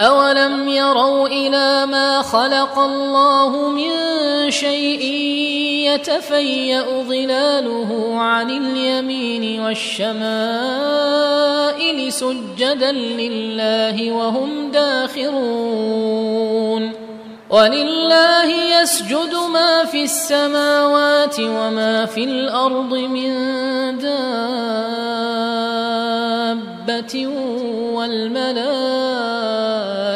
أولم يروا إلى ما خلق الله من شيء يتفيأ ظلاله عن اليمين والشمائل سجدا لله وهم داخرون ولله يسجد ما في السماوات وما في الأرض من دابة والملائكة